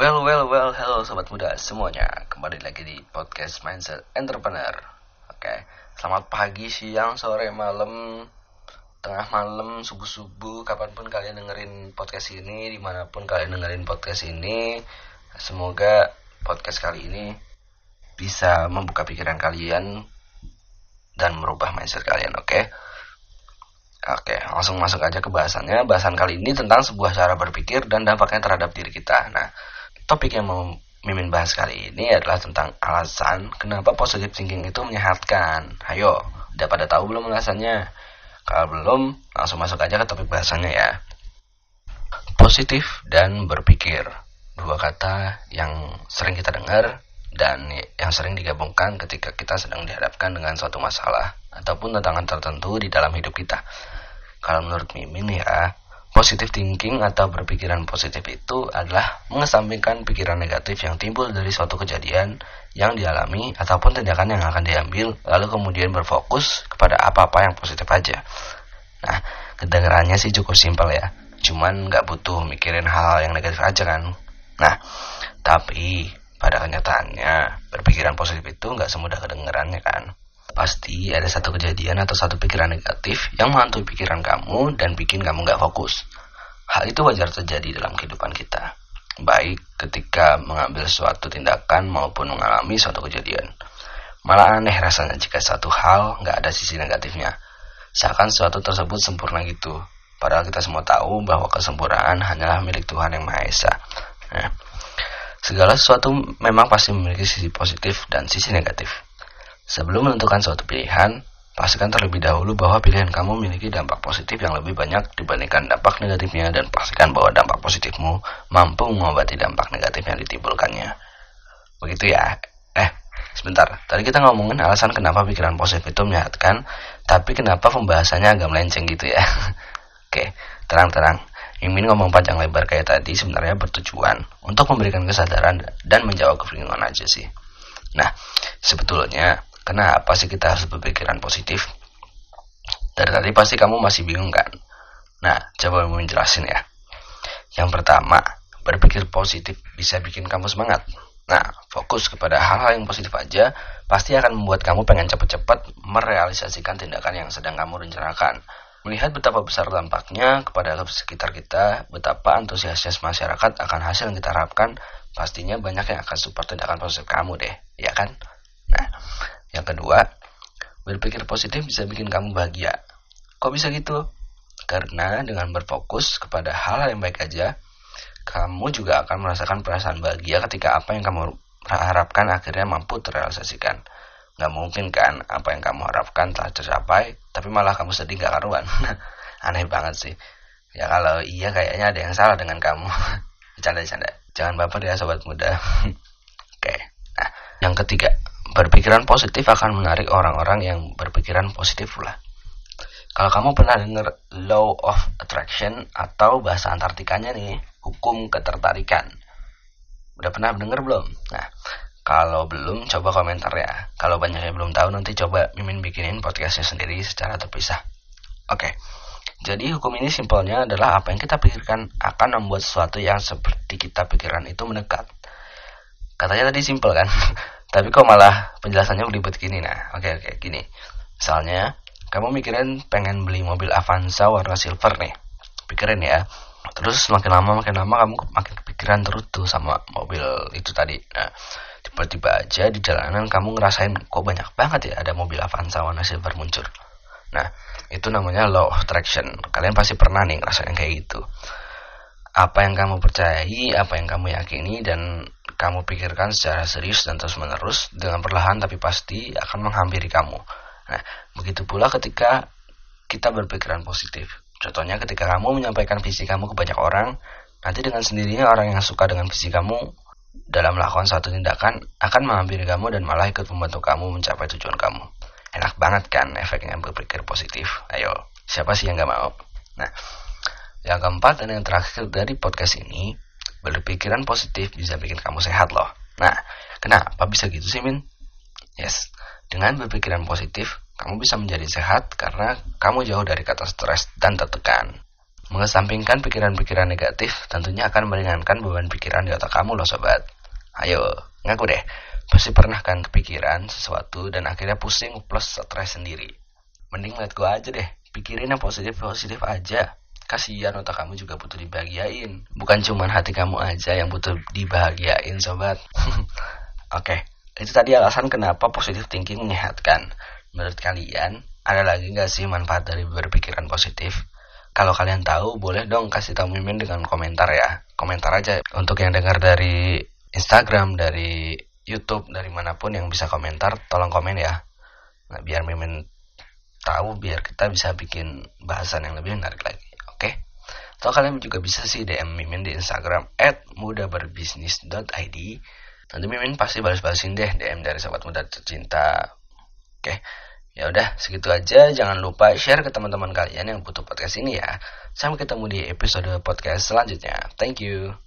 Well, well, well, hello sobat muda semuanya. Kembali lagi di podcast Mindset Entrepreneur. Oke, selamat pagi, siang, sore, malam, tengah malam, subuh-subuh, kapan pun kalian dengerin podcast ini, di mana pun kalian dengerin podcast ini. Semoga podcast kali ini bisa membuka pikiran kalian dan merubah mindset kalian, oke? Oke, langsung masuk aja ke bahasannya. Bahasan kali ini tentang sebuah cara berpikir dan dampaknya terhadap diri kita. Nah, Topik yang mau Mimin bahas kali ini adalah tentang alasan kenapa positive thinking itu menyehatkan. Ayo, udah pada tahu belum alasannya? Kalau belum, langsung masuk aja ke topik bahasannya ya. Positif dan berpikir. Dua kata yang sering kita dengar dan yang sering digabungkan ketika kita sedang dihadapkan dengan suatu masalah ataupun tantangan tertentu di dalam hidup kita. Kalau menurut Mimin ya, Positive thinking atau berpikiran positif itu adalah mengesampingkan pikiran negatif yang timbul dari suatu kejadian yang dialami ataupun tindakan yang akan diambil lalu kemudian berfokus kepada apa-apa yang positif aja. Nah, kedengarannya sih cukup simpel ya. Cuman nggak butuh mikirin hal, yang negatif aja kan. Nah, tapi pada kenyataannya berpikiran positif itu nggak semudah kedengarannya kan. Pasti ada satu kejadian atau satu pikiran negatif yang menghantui pikiran kamu dan bikin kamu gak fokus. Hal itu wajar terjadi dalam kehidupan kita. Baik ketika mengambil suatu tindakan maupun mengalami suatu kejadian. Malah aneh rasanya jika satu hal gak ada sisi negatifnya. Seakan suatu tersebut sempurna gitu. Padahal kita semua tahu bahwa kesempurnaan hanyalah milik Tuhan Yang Maha Esa. Nah, segala sesuatu memang pasti memiliki sisi positif dan sisi negatif. Sebelum menentukan suatu pilihan, pastikan terlebih dahulu bahwa pilihan kamu memiliki dampak positif yang lebih banyak dibandingkan dampak negatifnya dan pastikan bahwa dampak positifmu mampu mengobati dampak negatif yang ditimbulkannya. Begitu ya. Eh, sebentar. Tadi kita ngomongin alasan kenapa pikiran positif itu menyehatkan, tapi kenapa pembahasannya agak melenceng gitu ya. Oke, terang-terang. Ingin ngomong panjang lebar kayak tadi sebenarnya bertujuan untuk memberikan kesadaran dan menjawab kebingungan aja sih. Nah, sebetulnya Kenapa sih kita harus berpikiran positif? Dari tadi pasti kamu masih bingung kan? Nah, coba mau menjelasin ya. Yang pertama, berpikir positif bisa bikin kamu semangat. Nah, fokus kepada hal-hal yang positif aja pasti akan membuat kamu pengen cepat-cepat merealisasikan tindakan yang sedang kamu rencanakan. Melihat betapa besar dampaknya kepada sekitar kita, betapa antusiasnya masyarakat akan hasil yang kita harapkan, pastinya banyak yang akan support tindakan positif kamu deh, ya kan? Yang kedua, berpikir positif bisa bikin kamu bahagia. Kok bisa gitu? Karena dengan berfokus kepada hal yang baik aja, kamu juga akan merasakan perasaan bahagia ketika apa yang kamu harapkan akhirnya mampu terrealisasikan. Gak mungkin kan apa yang kamu harapkan telah tercapai, tapi malah kamu sedih gak karuan. Aneh banget sih. Ya kalau iya kayaknya ada yang salah dengan kamu. Bercanda-bercanda. Jangan baper ya sobat muda. Oke. Nah, yang ketiga, berpikiran positif akan menarik orang-orang yang berpikiran positif pula. Kalau kamu pernah dengar law of attraction atau bahasa Antartikanya nih, hukum ketertarikan. Udah pernah dengar belum? Nah, kalau belum coba komentar ya. Kalau banyak yang belum tahu nanti coba Mimin bikinin podcastnya sendiri secara terpisah. Oke. Jadi hukum ini simpelnya adalah apa yang kita pikirkan akan membuat sesuatu yang seperti kita pikiran itu mendekat. Katanya tadi simpel kan? Tapi kok malah penjelasannya belibet gini nah. Oke oke gini. Misalnya kamu mikirin pengen beli mobil Avanza warna silver nih. Pikirin ya. Terus makin lama makin lama kamu makin kepikiran terus tuh sama mobil itu tadi. Nah, tiba-tiba aja di jalanan kamu ngerasain kok banyak banget ya ada mobil Avanza warna silver muncul. Nah, itu namanya law of attraction. Kalian pasti pernah nih ngerasain kayak gitu. Apa yang kamu percayai, apa yang kamu yakini, dan kamu pikirkan secara serius dan terus-menerus dengan perlahan tapi pasti akan menghampiri kamu. Nah, begitu pula ketika kita berpikiran positif. Contohnya ketika kamu menyampaikan visi kamu ke banyak orang, nanti dengan sendirinya orang yang suka dengan visi kamu dalam melakukan satu tindakan akan menghampiri kamu dan malah ikut membantu kamu mencapai tujuan kamu. Enak banget kan efeknya berpikir positif. Ayo, siapa sih yang gak mau? Nah, yang keempat dan yang terakhir dari podcast ini, berpikiran positif bisa bikin kamu sehat loh. Nah, kenapa bisa gitu sih Min? Yes, dengan berpikiran positif, kamu bisa menjadi sehat karena kamu jauh dari kata stres dan tertekan. Mengesampingkan pikiran-pikiran negatif tentunya akan meringankan beban pikiran di otak kamu loh sobat. Ayo, ngaku deh. Pasti pernah kan kepikiran sesuatu dan akhirnya pusing plus stres sendiri. Mending let go aja deh. Pikirin yang positif-positif aja. Kasihan otak kamu juga butuh dibahagiain. Bukan cuma hati kamu aja yang butuh dibahagiain sobat. Oke, okay. itu tadi alasan kenapa positif thinking menyehatkan. Menurut kalian, ada lagi nggak sih manfaat dari berpikiran positif? Kalau kalian tahu, boleh dong kasih tahu Mimin dengan komentar ya. Komentar aja. Untuk yang dengar dari Instagram, dari YouTube, dari mana pun yang bisa komentar, tolong komen ya. Nah, biar Mimin tahu, biar kita bisa bikin bahasan yang lebih menarik lagi. Atau kalian juga bisa sih DM Mimin di Instagram at mudaberbisnis.id. Nanti Mimin pasti balas-balasin deh DM dari sahabat muda tercinta. Oke? Ya udah, segitu aja. Jangan lupa share ke teman-teman kalian yang butuh podcast ini ya. Sampai ketemu di episode podcast selanjutnya. Thank you.